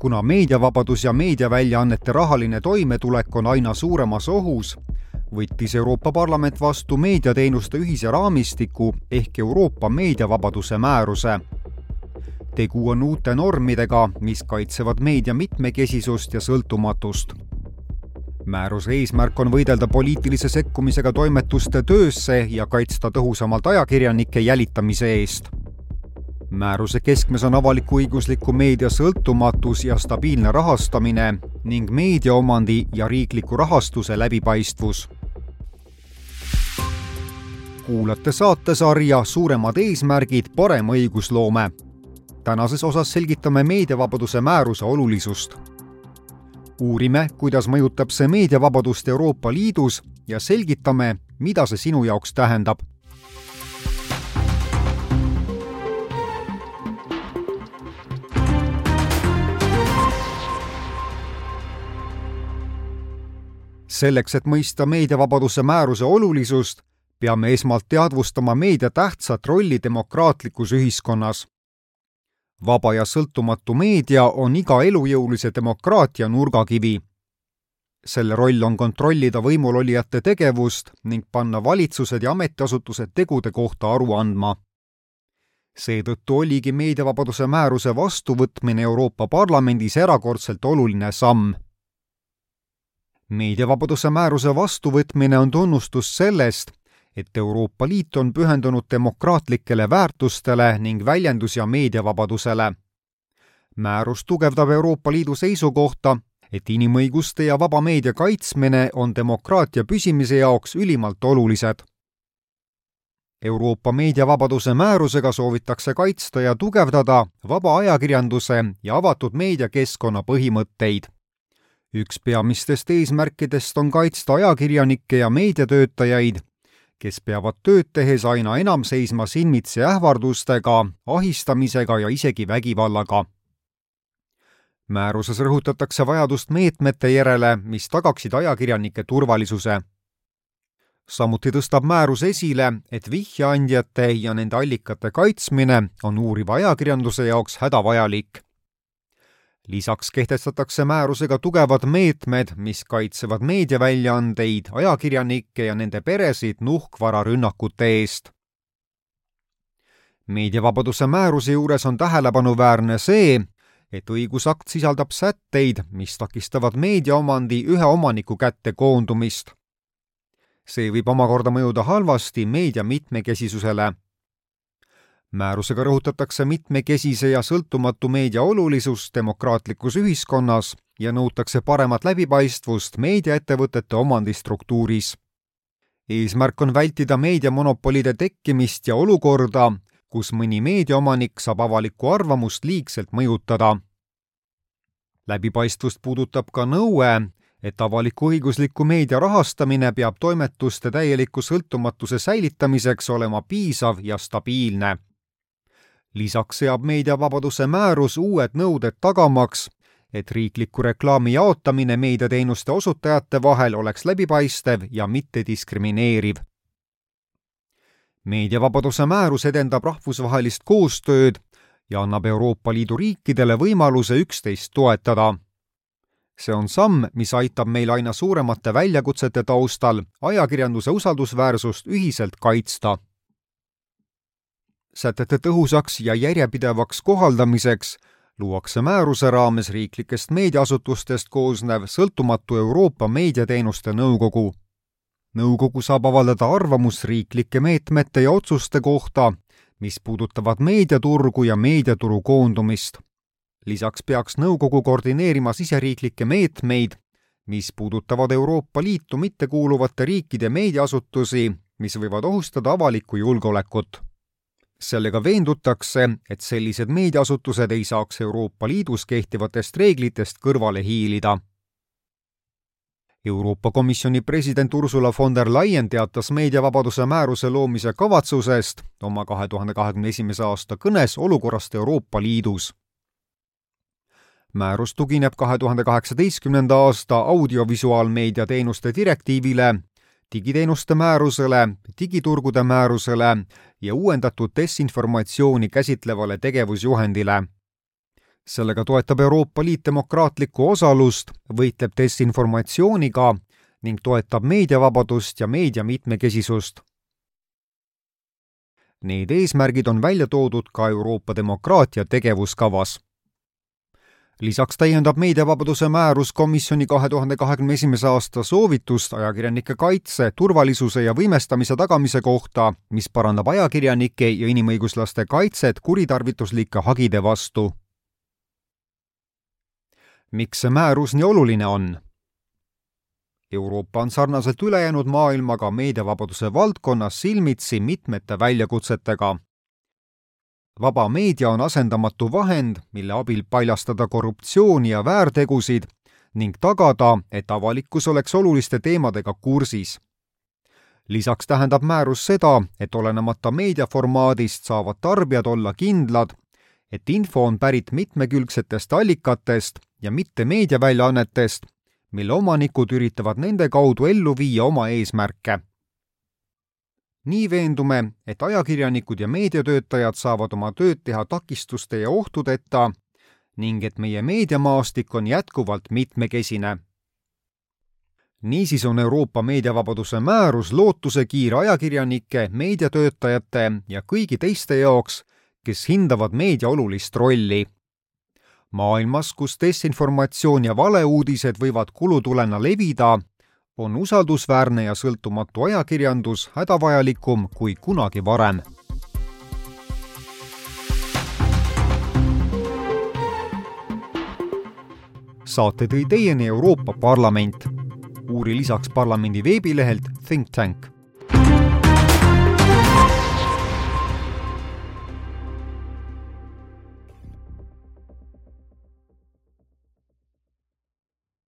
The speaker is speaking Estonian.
kuna meediavabadus ja meediaväljaannete rahaline toimetulek on aina suuremas ohus, võttis Euroopa Parlament vastu meediateenuste ühise raamistiku ehk Euroopa meediavabaduse määruse. tegu on uute normidega, mis kaitsevad meedia mitmekesisust ja sõltumatust. määruse eesmärk on võidelda poliitilise sekkumisega toimetuste töösse ja kaitsta tõhusamalt ajakirjanike jälitamise eest määruse keskmes on avalik-õigusliku meedia sõltumatus ja stabiilne rahastamine ning meediaomandi ja riikliku rahastuse läbipaistvus. kuulate saatesarja Suuremad eesmärgid, parem õigusloome. tänases osas selgitame meediavabaduse määruse olulisust. uurime, kuidas mõjutab see meediavabadust Euroopa Liidus ja selgitame, mida see sinu jaoks tähendab selleks, et mõista meediavabaduse määruse olulisust, peame esmalt teadvustama meedia tähtsat rolli demokraatlikus ühiskonnas. vaba ja sõltumatu meedia on iga elujõulise demokraatia nurgakivi. selle roll on kontrollida võimulolijate tegevust ning panna valitsused ja ametiasutused tegude kohta aru andma. seetõttu oligi meediavabaduse määruse vastuvõtmine Euroopa Parlamendis erakordselt oluline samm meediavabaduse määruse vastuvõtmine on tunnustus sellest, et Euroopa Liit on pühendunud demokraatlikele väärtustele ning väljendus- ja meediavabadusele. määrus tugevdab Euroopa Liidu seisukohta, et inimõiguste ja vaba meedia kaitsmine on demokraatia püsimise jaoks ülimalt olulised. Euroopa meediavabaduse määrusega soovitakse kaitsta ja tugevdada vaba ajakirjanduse ja avatud meediakeskkonna põhimõtteid üks peamistest eesmärkidest on kaitsta ajakirjanikke ja meediatöötajaid, kes peavad tööd tehes aina enam seisma silmitsi ähvardustega, ahistamisega ja isegi vägivallaga. määruses rõhutatakse vajadust meetmete järele, mis tagaksid ajakirjanike turvalisuse. samuti tõstab määrus esile, et vihjeandjate ja nende allikate kaitsmine on uuriva ajakirjanduse jaoks hädavajalik lisaks kehtestatakse määrusega tugevad meetmed, mis kaitsevad meediaväljaandeid, ajakirjanikke ja nende peresid nuhkvararünnakute eest. meediavabaduse määruse juures on tähelepanuväärne see, et õigusakt sisaldab sätteid, mis takistavad meediaomandi ühe omaniku kätte koondumist. see võib omakorda mõjuda halvasti meedia mitmekesisusele määrusega rõhutatakse mitmekesise ja sõltumatu meedia olulisust demokraatlikus ühiskonnas ja nõutakse paremat läbipaistvust meediaettevõtete omandistruktuuris. eesmärk on vältida meediamonopolide tekkimist ja olukorda, kus mõni meediaomanik saab avalikku arvamust liigselt mõjutada. läbipaistvust puudutab ka nõue, et avalik-õigusliku meedia rahastamine peab toimetuste täieliku sõltumatuse säilitamiseks olema piisav ja stabiilne lisaks seab meediavabaduse määrus uued nõuded tagamaks, et riikliku reklaami jaotamine meediateenuste osutajate vahel oleks läbipaistev ja mittediskrimineeriv. meediavabaduse määrus edendab rahvusvahelist koostööd ja annab Euroopa Liidu riikidele võimaluse üksteist toetada. see on samm, mis aitab meil aina suuremate väljakutsete taustal ajakirjanduse usaldusväärsust ühiselt kaitsta sätete tõhusaks ja järjepidevaks kohaldamiseks luuakse määruse raames riiklikest meediaasutustest koosnev sõltumatu Euroopa Meediateenuste Nõukogu. nõukogu saab avaldada arvamust riiklike meetmete ja otsuste kohta, mis puudutavad meediaturgu ja meediaturu koondumist. lisaks peaks nõukogu koordineerima siseriiklikke meetmeid, mis puudutavad Euroopa Liitu mittekuuluvate riikide meediaasutusi, mis võivad ohustada avalikku julgeolekut sellega veendutakse, et sellised meediaasutused ei saaks Euroopa Liidus kehtivatest reeglitest kõrvale hiilida. Euroopa Komisjoni president Ursula von der Leyen teatas meediavabaduse määruse loomise kavatsusest oma kahe tuhande kahekümne esimese aasta kõnes olukorrast Euroopa Liidus. määrus tugineb kahe tuhande kaheksateistkümnenda aasta audiovisuaalmeedia teenuste direktiivile digiteenuste määrusele, digiturgude määrusele ja uuendatud desinformatsiooni käsitlevale tegevusjuhendile. sellega toetab Euroopa Liit demokraatlikku osalust, võitleb desinformatsiooniga ning toetab meediavabadust ja meedia mitmekesisust. Need eesmärgid on välja toodud ka Euroopa demokraatia tegevuskavas lisaks täiendab meediavabaduse määrus komisjoni kahe tuhande kahekümne esimese aasta soovitust ajakirjanike kaitse, turvalisuse ja võimestamise tagamise kohta, mis parandab ajakirjanike ja inimõiguslaste kaitset kuritarvituslike hagide vastu. miks see määrus nii oluline on? Euroopa on sarnaselt ülejäänud maailmaga meediavabaduse valdkonnas silmitsi mitmete väljakutsetega vaba meedia on asendamatu vahend, mille abil paljastada korruptsiooni ja väärtegusid ning tagada, et avalikkus oleks oluliste teemadega kursis. lisaks tähendab määrus seda, et olenemata meediaformaadist saavad tarbijad olla kindlad, et info on pärit mitmekülgsetest allikatest ja mitte meediaväljaannetest, mille omanikud üritavad nende kaudu ellu viia oma eesmärke nii veendume, et ajakirjanikud ja meediatöötajad saavad oma tööd teha takistuste ja ohtudeta ning et meie meediamaastik on jätkuvalt mitmekesine. niisiis on Euroopa meediavabaduse määrus lootusekiir ajakirjanike, meediatöötajate ja kõigi teiste jaoks, kes hindavad meedia olulist rolli. maailmas, kus desinformatsioon ja valeuudised võivad kulutulena levida, on usaldusväärne ja sõltumatu ajakirjandus hädavajalikum kui kunagi varem. saate tõi teieni Euroopa Parlament. uuri lisaks parlamendi veebilehelt Think Tank